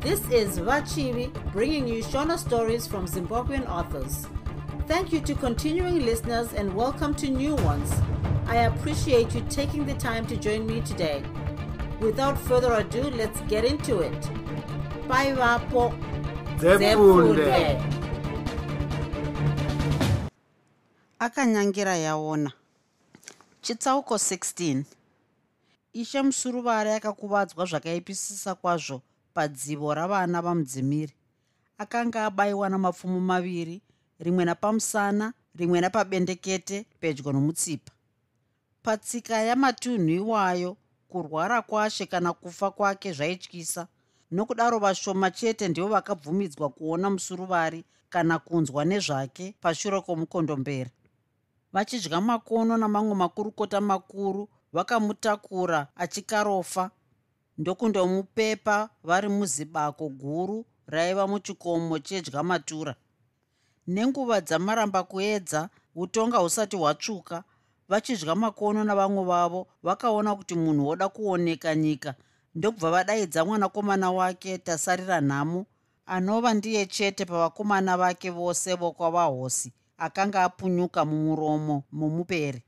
This is Vachivi bringing you Shona stories from Zimbabwean authors. Thank you to continuing listeners and welcome to new ones. I appreciate you taking the time to join me today. Without further ado, let's get into it. Bye, Vapo. Akanyangira yaona chitsauko 16 ishe musuruvare akakuvadzwa zvakaipisisa kwazvo padzivo ravana vamudzimiri. Akanga abayiwa namapfumo maviri rimwe napamusana rimwe napabendekete pedyo nomutsipa. Patsika yamatunhu iwayo kurwara kwashe kana kufa kwake zvaityisa nokudaro vashoma chete ndivo vakabvumidzwa kuona musuruvari kana kunzwa nezvake pashure kwomukondombera vachidya makono namamwe makurukota makuru vakamutakura achikarofa ndokundomupepa vari muzibako guru raiva muchikomo chedya matura. Nenguva dzamaramba kuedza utonga husati hwatsvuka vachidya makono navamwe vavo vakaona kuti munhu woda kuoneka nyika. Ndokubva vadaidza mwanakomana wake tasarira nhamo anova ndiye chete pavakomana vake vose vokwavahosi akanga apunyuka mumuromo mumuperi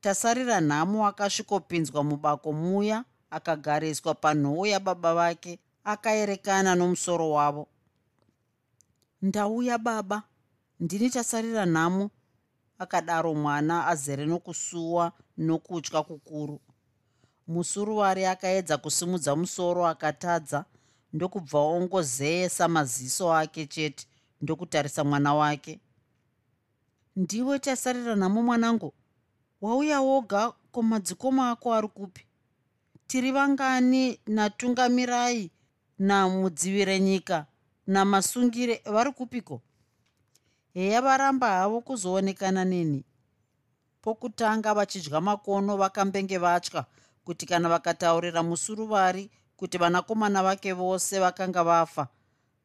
tasarira nhamo akasvikopinzwa mubako muya akagariswa panhoo yababa vake akaerekana nomusoro wavo. Ndauya baba ndini tasarira nhamo akadaro mwana azere nokusuwa nokutya kukuru. Musuruwari akaedza kusimudza musoro akatadza ndokubva ongozeyesa maziso ake chete ndokutarisa mwana wake. Ndiwe tasarira nhamo mwanangu wauya woga ko madzikoma ako ari kupi tiri vangani natungamirai namudzivire nyika namasungire vari kupiko? Heya varamba havo kuzoonekana neni. Pokutanga vachidya makono vakambenge vatya kuti kana vakataurira musuruvari kuti vanakomana vake vose vakanga vafa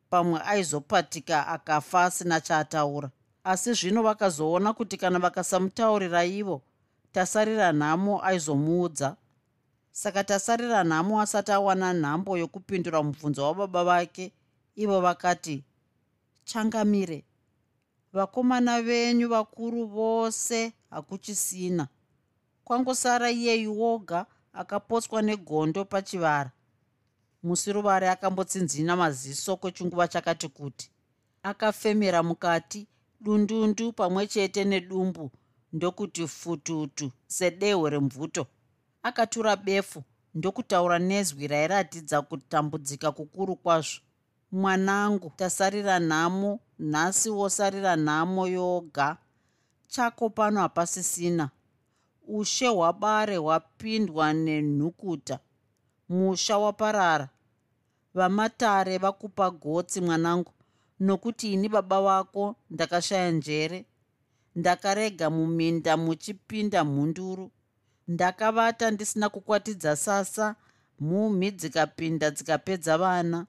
pamwe aizopatika akafa asina chaataura. Asi zvino vakazoona kuti kana vakasamutaurira ivo tasarira nhamo aizomuudza saka tasarira nhamo asati awana nhambo yokupindura mubvunzo wababa vake ivo vakati changamire. Vakomana venyu vakuru vose hakuchisina. Kwangosara iyeyu woga akapotswa negondo pachivara. Musiruvari akambotsinzina maziso kwechinguva chakati kuti akafemera mukati dundundu pamwe chete nedumbu ndokuti fututu sedehwe remvuto akatura befu. Ndokutaura nezwi rairatidza kutambudzika kukuru kwazvo. Mwanangu tasarira nhamo nhasi wosarira nhamo yoga. Chako pano hapasisina. Ushe hwabare hwapindwa nenhukuta. Musha waparara. Vamatare vakupa gotsi mwanangu. Nokuti ini baba vako ndakashaya njere. Ndakarega muminda muchipinda mhunduru ndakavata ndisina kukwatidza sasa mhumhi dzikapinda dzikapedza vana.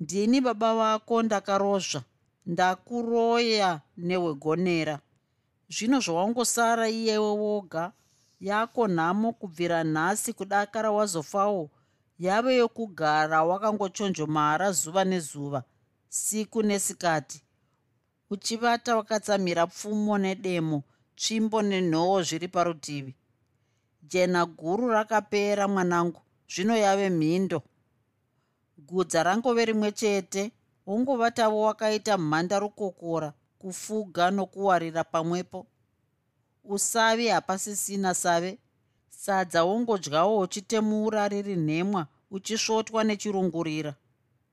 Ndini baba vako ndakarozva ndakuroya nehwegonera zvino zvawangosara iyewe woga yako nhamo kubvira nhasi kudakara wazofawo yave yokugara wakangochonjomara zuva nezuva siku nesikati. Uchivata wakatsamira pfumo nedemo tsvimbo nenhoo zviri parutivi jena guru rakapera mwanangu. Zvino yave mhindo. Gudza rangove rimwe chete. Wongovatavo wakaita mhandarukokora kufuga nokuwarira pamwepo. Usavi hapasisina save. Sadza wongodyawo uchitemura riri nhemwa uchisvotwa nechirungurira.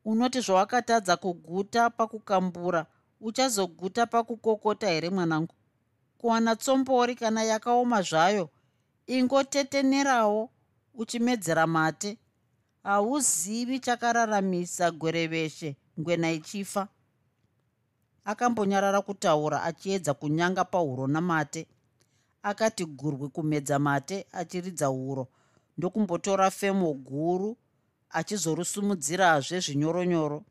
Unoti zvawakatadza kuguta pakukambura uchazoguta pakukokota here mwanangu? Kuwana tsombori kana yakaoma zvayo ingotetenerawo uchimedzera mate. Hauzivi chakararamisa gwereveshe ngwena ichifa. Akambonyarara kutaura achiedza kunyanga pahuro namate. Akati gurwi kumedza mate achiridza huro. Ndokumbotora femo guru achizorusumudzirazve zvinyoronyoro.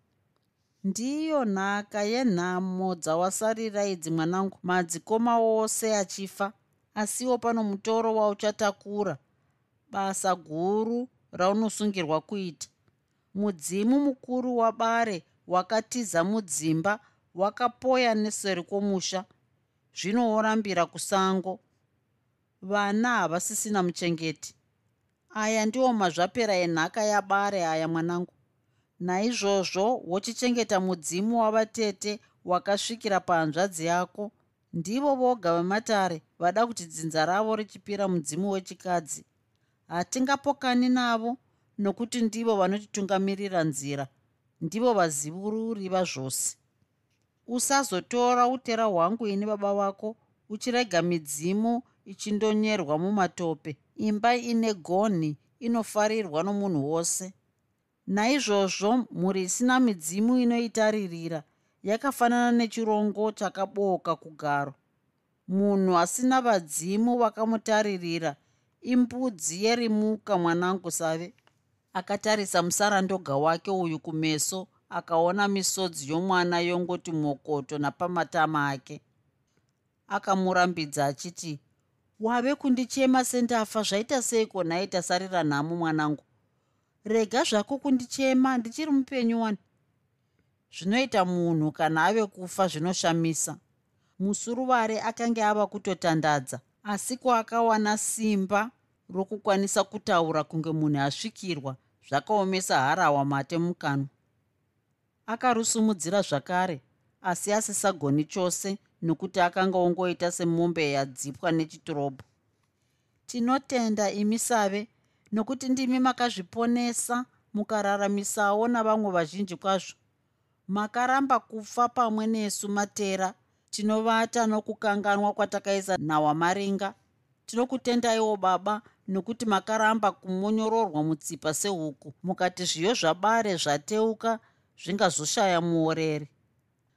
Ndiyo nhaka yenhamo dzawasarira idzi mwanangu madzikoma ose achifa asiwo pano mutoro wauchatakura. Basa guru raunosungirwa kuita. Mudzimu mukuru wabare wakatiza mudzimba wakapoya neseri kwomusha. Zvino worambira kusango. Vana havasisina muchengeti. Aya ndiwo mazvapera enhaka yabare aya mwanangu. Naizvozvo wochichengeta mudzimu wavatete wakasvikira pahanzvadzi yako. Ndivo voga vematare vada kuti dzinza ravo richipira mudzimu wechikadzi. Hatingapokani navo nokuti ndivo vanotitungamirira nzira ndivo vazivururi vazvose. Usazotora utera hwangu ini baba vako uchirega midzimu ichindonyerwa mumatope. Imba ine gonhi inofarirwa nomunhu wose. Naizvozvo mhuri isina midzimu inoitaririra. Yakafanana nechirongo chakabooka kugaro munhu asina vadzimu vakamutaririra imbudzi yerimuka mwanangu save. Akatarisa musarandoga wake uyu kumeso akaona misodzi yomwana yongoti mokoto napamatama ake. Akamurambidza achiti wave kundichema sendafa zvaita seiko nhai tasarira nhamo mwanangu? Rega zvako kundichema ndichiri mupenyu wani? Zvinoita munhu kana ave kufa zvinoshamisa musuruvare akange ava kutotandadza asi kwaakawana simba rokukwanisa kutaura kunge munhu asvikirwa zvakaomesa harawa mate mukanwa. Akarusumudzira zvakare asi asisagoni chose nokuti akanga ongoita semombe yadzipwa nechitirobho tinotenda imi save nokuti ndimi makazviponesa mukararamisawo navamwe vazhinji kwazvo. Makaramba kufa pamwe nesu matera tinovata nokukanganwa kwatakaisa nawamaringa. Tinokutendaiwo baba nokuti makaramba kumonyororwa mutsipa sehuku. Mukati zviyo zvabare zvateuka zvingazoshaya muoreri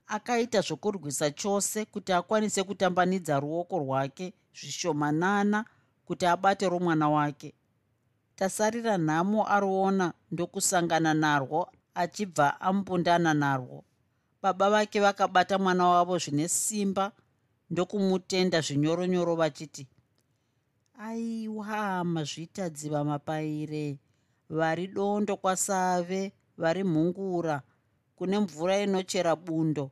akaita zvokurwisa chose kuti akwanise kutambanidza ruoko rwake zvishomanana kuti abate romwana wake. Tasarira nhamo aruona ndokusangana narwo achibva ambundana narwo baba vake vakabata mwana wavo zvine simba ndokumutenda zvinyoronyoro vachiti aiwa mazvitadzi vamapaire vari dondo kwasave vari mhungura. Kune mvura inochera bundo.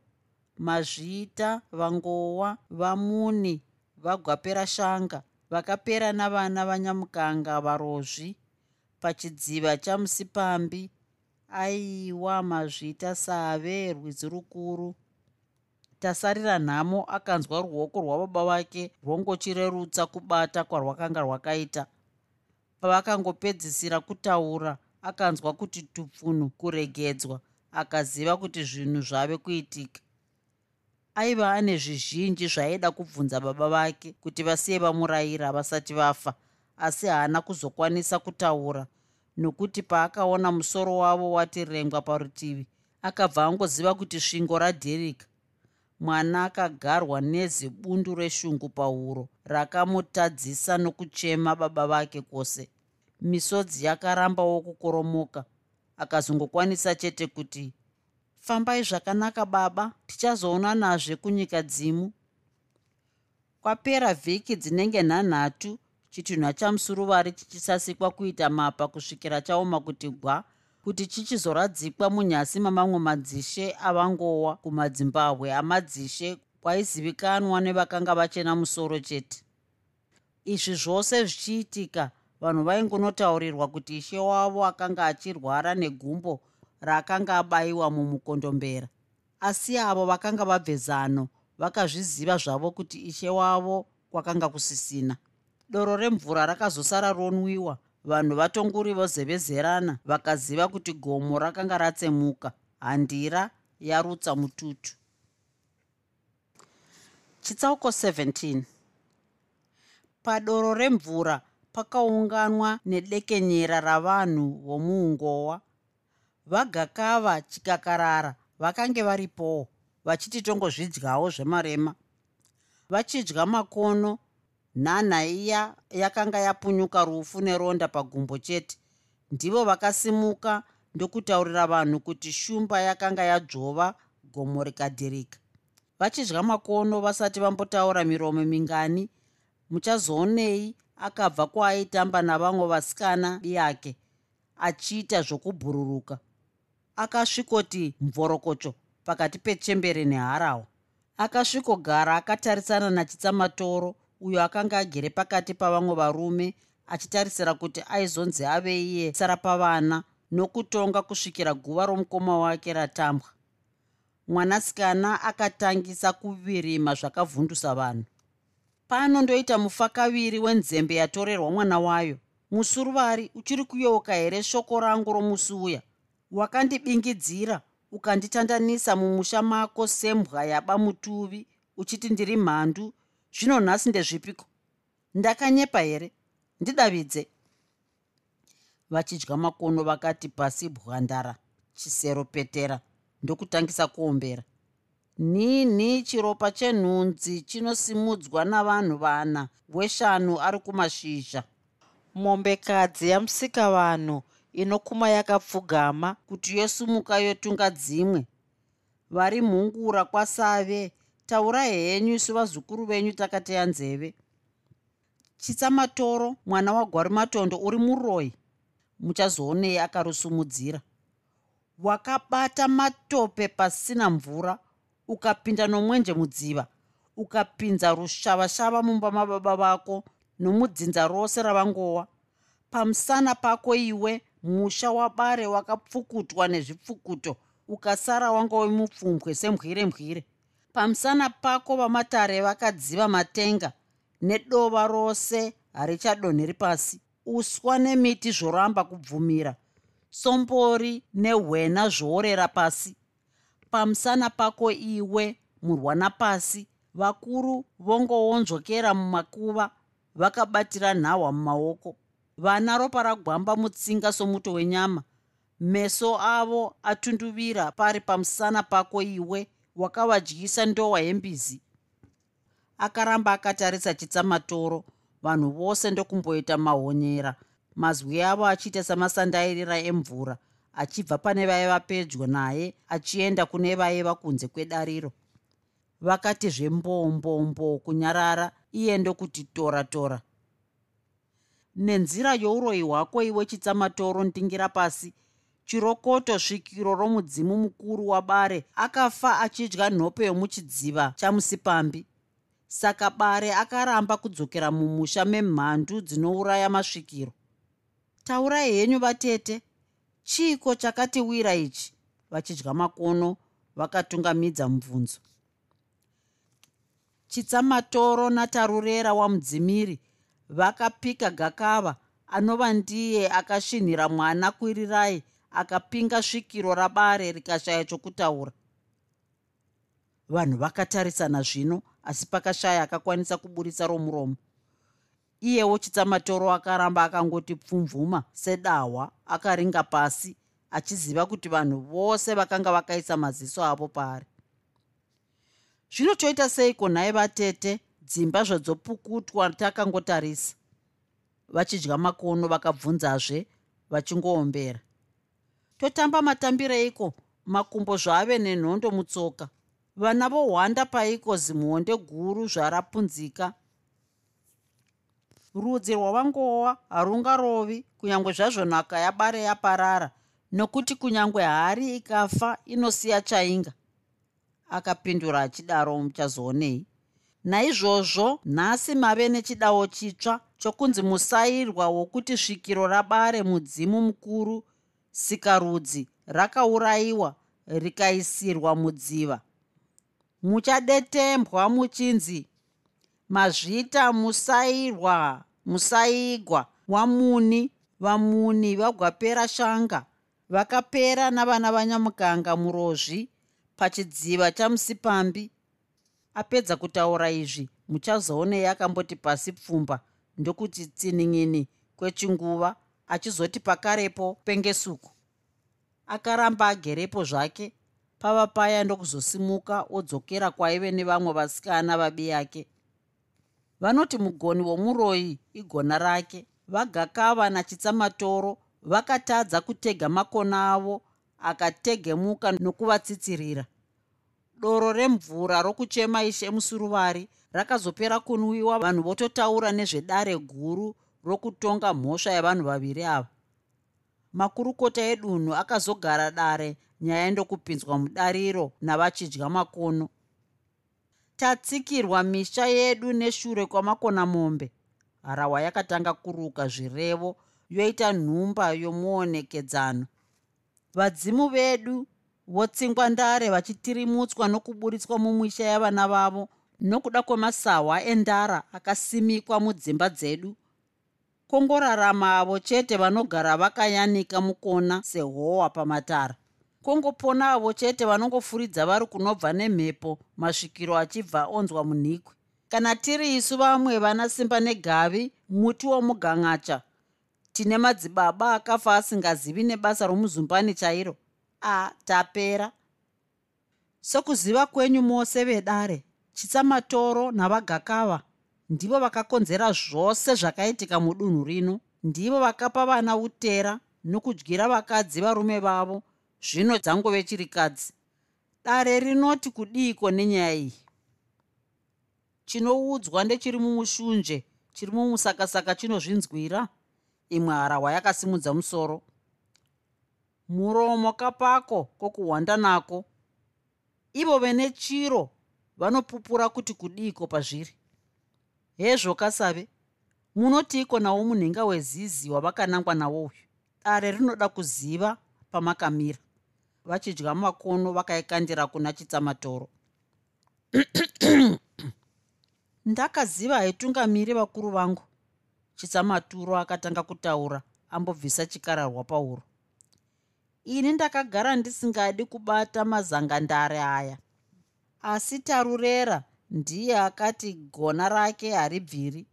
Mazvita vangowa vamuni vagwapera shanga. Vakapera navana vanyamukanga varozvi pachidziva chamusipambi aiwa mazvita save rwizi rukuru. Tasarira nhamo akanzwa ruoko rwababa vake rwongochirerutsa kubata kwarwakanga rwakaita. Pavakangopedzisira kutaura akanzwa kuti tupfunhu kuregedzwa akaziva kuti zvinhu zvave kuitika. Aiva ane zvizhinji zvaaida kubvunza baba vake kuti vasiye vamurayira vasati vafa asi haana kuzokwanisa kutaura nokuti paakaona musoro wavo wati rengwa parutivi akabva angoziva kuti svingo radherika. Mwana akagarwa nezibundu reshungu pahuro rakamutadzisa nokuchema baba vake kwose. Misodzi yakarambawo kukoromoka akazongokwanisa chete kuti fambai zvakanaka baba tichazoonanazve kunyika dzimu. Kwapera vhiki dzinenge nhanhatu chitunha chamusuruvari chichisasikwa kuita mapa kusvikira chaoma kuti gwa kuti chichizoradzikwa munyasi mamamwe madzishe avangowa kumadzimbabwe amadzishe kwaizivikanwa nevakanga vachena musoro chete. Izvi zvose zvichiitika vanhu vaingonotaurirwa kuti ishe wavo akanga achirwara negumbo raakanga abayiwa mumukondombera. Asi avo vakanga vabve zano vakazviziva zvavo kuti ishe wavo kwakanga kusisina doro remvura rakazosara ronwiwa. Vanhu vatonguri vozevezerana vakaziva kuti gomo rakanga ratsemuka. Handira yarutsa mututu. Chitsauko 17 padoro remvura pakaunganwa nedekenyera ravanhu vomuungowa. Vagakava chikakarara vakange varipowo vachiti tongozvidyawo zvemarema. Vachidya makono nhanha iya yakanga yapunyuka rufu neronda pagumbo chete. Ndivo vakasimuka ndokutaurira vanhu kuti shumba yakanga yadzvova gomo rikadhirika. Vachidya makono vasati vambotaura miromo mingani muchazoonei akabva kwaaitamba navamwe vasikana yake achiita zvokubhururuka. Akasvikoti mvorokocho pakati pechembere neharawa. Akasvikogara akatarisana nachitsamatoro uyo akanga agere pakati pavamwe varume achitarisira kuti aizonzi ave iye sara pavana nokutonga kusvikira guva romukoma wake ratambwa. Mwanasikana akatangisa kuvirima zvakavhundusa vanhu. Paanondoita mufakaviri wenzembe yatorerwa mwana wayo. Musuruvari uchiri kuyeuka here shoko rangu romusi uya? Wakandibingidzira ukanditandanisa mumusha mako sembwa yaba mutuvi uchiti ndiri mhandu zvino nhasi ndezvipiko? Ndakanyepa here? Ndidavidze. Vachidya makono vakati pasi bwandara chisero petera ndokutangisa kuombera. Ninhi chiropa chenhunzi chinosimudzwa navanhu vana? Weshanu ari kumashizha. Mombekadzi yamusikavanhu inokuma yakapfugama. Kuti yosumuka yotunga dzimwe. Vari mhungura kwasave taurai henyu isu vazukuru venyu takateya nzeve chitsamatoro mwana wagwarumatondo uri muroi muchazoonei akarusumudzira wakabata matope pasina mvura ukapinda nomwenje mudziva ukapinza rushavashava mumba mababa vako nomudzinza rose ravangowa. Pamusana pako iwe musha wabare wakapfukutwa nezvipfukuto ukasara wanga wemupfumbwe sembwire mbwire pamusana pako vamatare vakadziva matenga nedova rose harichadonheri pasi. Uswa nemiti zvoramba kubvumira. Sombori nehwena zvoorera pasi. Pamusana pako iwe murwana pasi vakuru vongoonzvokera mumakuva vakabatira nhahwa mumaoko. Vana ropa ragwamba mutsinga somuto wenyama. Meso avo atunduvira pari pamusana pako iwe wakavadyisa ndowa yembizi. Akaramba akatarisa chitsamatoro. Vanhu vose ndokumboita mahonyera. Mazwi avo achiita samasandairira emvura achibva pane vaiva pedyo naye achienda kune vaiva kunze kwedariro. Vakati zvembombombo kunyarara iye ndokuti tora tora. Nenzira youroyi hwako iwe chitsamatoro ndingira pasi chirokoto svikiro romudzimu mukuru wabare akafa achidya nhope yomuchidziva chamusipambi. Saka bare akaramba kudzokera mumusha memhandu dzinouraya masvikiro. Taurai henyu vatete chiiko chakatiwira ichi? Vachidya makono vakatungamidza mubvunzo. Chitsamatoro natarurera wamudzimiri vakapika gakava anova ndiye akasvinhira mwana kwirirai akapinga svikiro rabare rikashaya chokutaura. Vanhu vakatarisana zvino asi pakashaya akakwanisa kuburisa romuromo. Iyewo chitsamatoro akaramba akangoti pfumvuma sedahwa akaringa pasi achiziva kuti vanhu vose vakanga vakaisa maziso avo paari zvino toita seiko nhai vatete dzimba zvadzopukutwa takangotarisa? Vachidya makono vakabvunzazve vachingoombera totamba matambireiko? Makumbo zvave nenhondo mutsoka. Vana vohwanda paiko zimuonde guru zvarapunzika? Rudzi rwavangowa harungarovi kunyange zvazvo nhaka yabare yaparara nokuti kunyange hari ikafa inosiya chainga. Akapindura achidaro muchazoonei naizvozvo nhasi mave nechidawo chitsva chokunzi musairwa wokuti svikiro rabare mudzimu mukuru sikarudzi rakaurayiwa rikaisirwa mudziva. Muchadetembwa muchinzi mazvita musairwa musaigwa wamuni vamuni vagwapera shanga. Vakapera navana vanyamukanga murozvi pachidziva chamusipambi apedza kutaura izvi muchazoonei akamboti pasi pfumba ndokuti tsinin'ini kwechinguva achizoti pakarepo pengesuku. Akaramba agerepo zvake pava paya ndokuzosimuka odzokera kwaive nevamwe vasikana vabi yake. Vanoti mugoni womuroyi igona rake vagakava nachitsamatoro vakatadza kutega makona avo akategemuka nokuvatsitsirira. Doro remvura rokuchema ishe musuruvari rakazopera kunwiwa vanhu vototaura nezvedare guru rokutonga mhosva yavanhu vaviri ava. Makurukota edunhu akazogara dare nyaya ndokupinzwa mudariro navachidya makono. Tatsikirwa misha yedu neshure kwamakona mombe harahwa yakatanga kuruka zvirevo yoita nhumba yomuonekedzano. Vadzimu vedu votsingwa ndare vachitirimutswa nokuburitswa mumisha yavana vavo nokuda kwemasahwa endara akasimikwa mudzimba dzedu kongorarama avo chete vanogara vakayanika mukona sehohwa pamatara. Kongopona avo chete vanongofuridza vari kunobva nemhepo masvikiro achibva onzwa munhikwe kana tiri isu vamwe vana simba negavi muti womugan'acha tine madzibaba akafa asingazivi nebasa romuzumbani chairo. A tapera. Sokuziva kwenyu mose vedare chitsamatoro navagakava ndivo vakakonzera zvose zvakaitika mudunhu rino. Ndivo vakapa vana utera nokudyira vakadzi varume vavo zvino dzangove chirikadzi dare rinoti kudiiko nenyaya iyi? Chinoudzwa ndechiri mumushunje chiri mumusakasaka chinozvinzwira? Imwe harahwa yakasimudza musoro. Muromo kapako kokuhwanda nako. Ivo vene chiro vanopupura kuti kudiiko pazviri hezvo kasave munotiiko nawo munhenga wezizi wavakanangwa nawo uyu dare rinoda kuziva pamakamira. Vachidya makono vakaikandira kuna chitsamatoro ndakaziva haitungamiri vakuru vangu chitsamaturo akatanga kutaura ambobvisa chikararwa pauro ini ndakagara ndisingadi kubata mazangandare aya asi tarurera ndiye akati gona rake haribviri.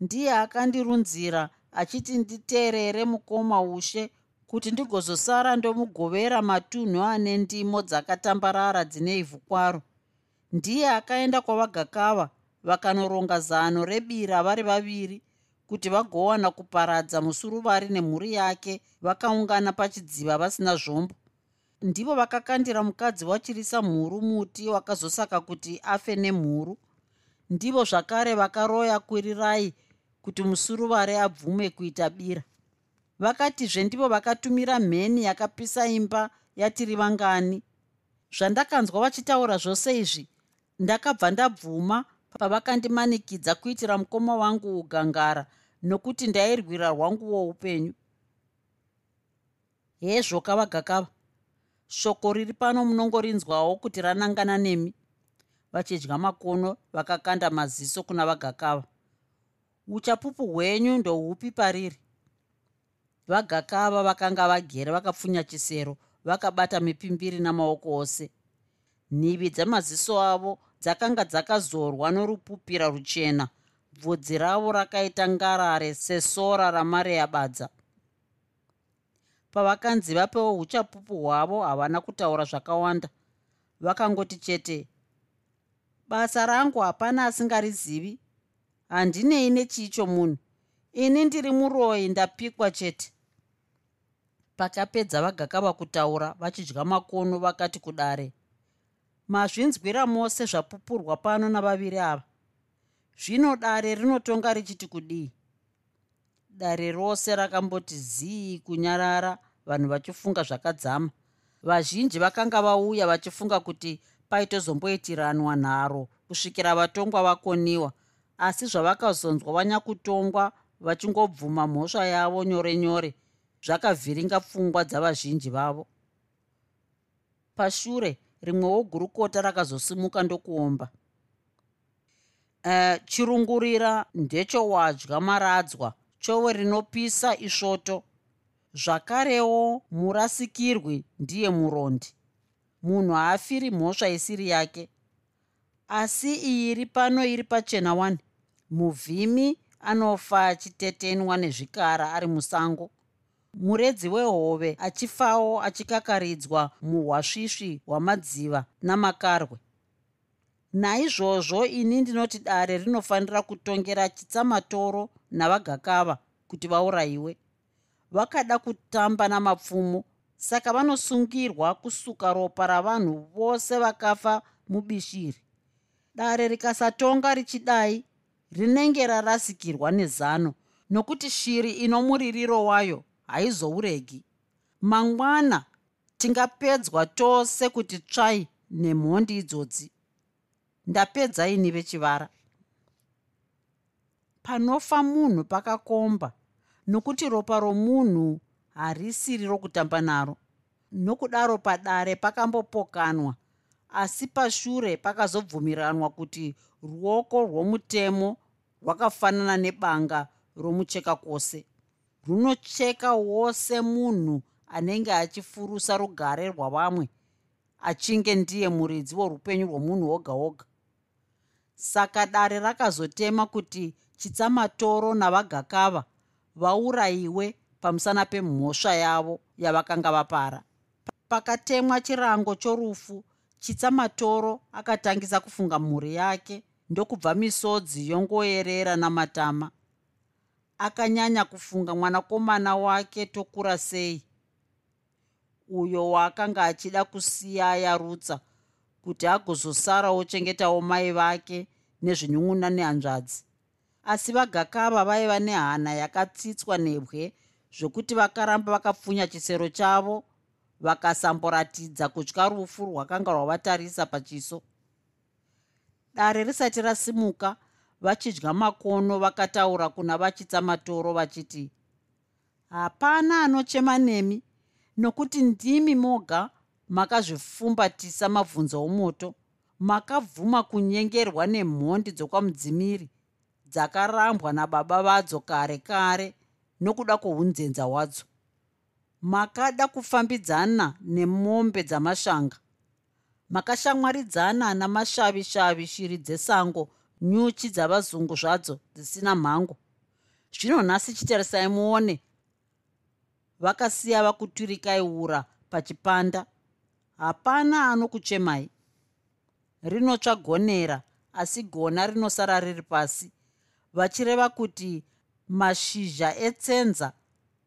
Ndiye akandirunzira achiti nditeerere mukoma ushe kuti ndigozosara ndomugovera matunhu ane ndimo dzakatambarara dzine ivhu kwaro. Ndiye akaenda kwavagakava vakanoronga zano rebira vari vaviri kuti vagowana kuparadza musuruvari nemhuri yake vakaungana pachidziva vasina zvombo ndivo vakakandira mukadzi wachirisa mhuru muti wakazosaka kuti afe nemhuru. Ndivo zvakare vakaroya kwirirai kuti musuruvari abvume kuita bira. Vakatizve ndivo vakatumira mheni yakapisa imba yatiri vangani. Zvandakanzwa vachitaura zvose izvi ndakabva ndabvuma pavakandimanikidza kuitira mukoma wangu ugangara nokuti ndairwira rwanguwo upenyu hezvo kavagakava shoko riri pano munongorinzwawo kuti ranangana nemi. Vachidya makono vakakanda maziso kuna vagakava. Uchapupu hwenyu ndohupi pariri? Vagakava vakanga vagere vakapfunya chisero vakabata mipimbiri namaoko ose. Nhivi dzemaziso avo dzakanga dzakazorwa norupupira ruchena. Bvudzi ravo rakaita ngarare sesora ramare yabadza pavakanzi vapewo uchapupu hwavo havana kutaura zvakawanda. Vakangoti chete basa rangu hapana asingarizivi. Handinei nechicho munhu. Ini ndiri muroi ndapikwa chete. Pakapedza vagakava kutaura vachidya makono vakati kudare mazvinzwira mose zvapupurwa pano navaviri ava. Zvino dare rinotonga richiti kudii? Dare rose rakamboti zii kunyarara vanhu vachifunga zvakadzama. Vazhinji vakanga vauya vachifunga kuti paitozomboitiranwa nharo kusvikira vatongwa vakoniwa asi zvavakazonzwa vanyakutongwa vachingobvuma mhosva yavo nyore nyore zvakavhiringa pfungwa dzavazhinji vavo. Pashure rimwewo gurukota rakazosimuka ndokuomba. Uh, chirungurira ndechowadya maradzwa chowe rinopisa isvoto zvakarewo murasikirwi ndiye murondi. Munhu haafiri mhosva isiri yake. Asi iyi iri pano iri pachena 1 muvhimi anofa achitetenwa nezvikara ari musango. Muredzi wehove achifawo achikakaridzwa muhwasvisvi hwamadziva namakarwe. Naizvozvo ini ndinoti dare rinofanira kutongera chitsamatoro navagakava kuti vaurayiwe vakada kutamba namapfumo. Saka vanosungirwa kusuka ropa ravanhu vose vakafa mubishiri. Dare rikasatonga richidai rinenge rarasikirwa nezano nokuti shiri ino muririro wayo haizouregi. Mangwana tingapedzwa tose kuti tsvai nemhondi idzodzi. Ndapedza ini vechivara panofa munhu pakakomba nokuti ropa romunhu harisiri rokutamba naro. Nokudaro padare pakambopokanwa asi pashure pakazobvumiranwa kuti ruoko rwomutemo rwakafanana nebanga romucheka kwose. Runocheka wose munhu anenge achifurusa rugare rwavamwe achinge ndiye muridzi worupenyu rwomunhu woga woga. Saka dare rakazotema kuti chitsamatoro navagakava vaurayiwe pamusana pemhosva yavo yavakanga vapara. Pakatemwa chirango chorufu chitsamatoro akatangisa kufunga mhuri yake ndokubva misodzi yongoyerera namatama. Akanyanya kufunga mwanakomana wake tokura sei. Uyo waakanga achida kusiya yarutsa kuti agozosarawo chengetawo mai vake nezvinyun'una nehanzvadzi asi vagakava vaiva nehana yakatsitswa nebwe zvokuti vakaramba vakapfunya chisero chavo vakasamboratidza kutya rufu rwakanga rwavatarisa pachiso. Dare risati rasimuka vachidya makono vakataura kuna vachitsamatoro vachiti hapana anochema nemi nokuti ndimi moga makazvifumbatisa mabvunzo omoto makabvuma kunyengerwa nemhondi dzokwamudzimiri dzakarambwa nababa vadzo kare kare nokuda kwounzenza hwadzo. Makada kufambidzana nemombe dzamashanga. Makashamwaridzana namashavishavi shiri dzesango nyuchi dzavazungu zvadzo dzisina mhango. Zvino nhasi chitarisai muone vakasiya vakuturikai ura pachipanda. Hapana anokuchemai. Rinotsva gonera asi gona rinosara riri pasi vachireva kuti mashizha etsenza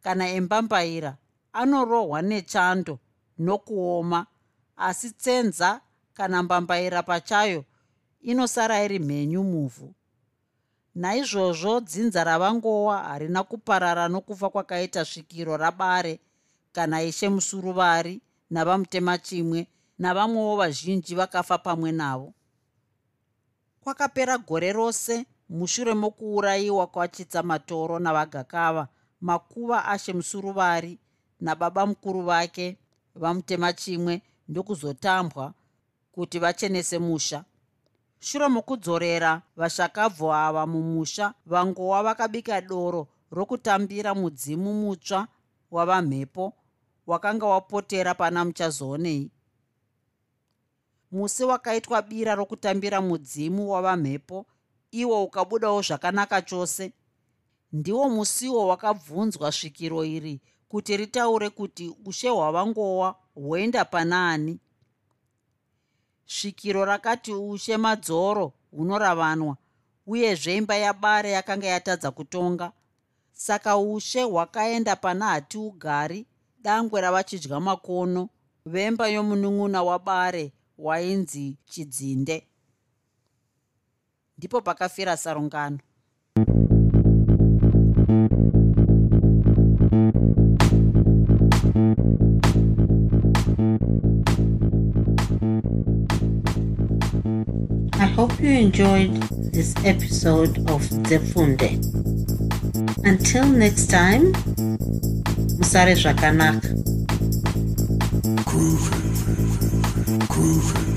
kana embambaira anorohwa nechando nokuoma asi tsenza kana mbambaira pachayo inosara iri mhenyu muvhu. Naizvozvo dzinza ravangowa harina kuparara nokufa kwakaita svikiro rabare kana ishe musuruvari navamutema chimwe navamwewo vazhinji vakafa pamwe navo. Kwakapera gore rose mushure mokuurayiwa kwachitsamatoro navagakava makuva ashe musuruvari nababa mukuru vake vamutema chimwe ndokuzotambwa kuti vachenese musha. Shure mokudzorera vashakabvu ava mumusha vangowa vakabika doro rokutambira mudzimu mutsva wavamhepo wakanga wapotera pana muchazoonei musi wakaitwa bira rokutambira mudzimu wavamhepo iwo ukabudawo zvakanaka chose ndiwo musiwo wakabvunzwa svikiro iri kuti ritaure kuti ushe hwavangowa hwoenda pana ani svikiro rakati ushe madzoro hunoravanwa uyezve imba yabare yakanga yatadza kutonga. Saka ushe hwakaenda pana hatiugari dangwe ravachidya makono vemba yomunun'una wabare wainzi chidzinde ndipo pakafira sarungano I hope you enjoyed this episode of Zefunde. Until next time, Musare Zvakanaka. Groovy. Groovy.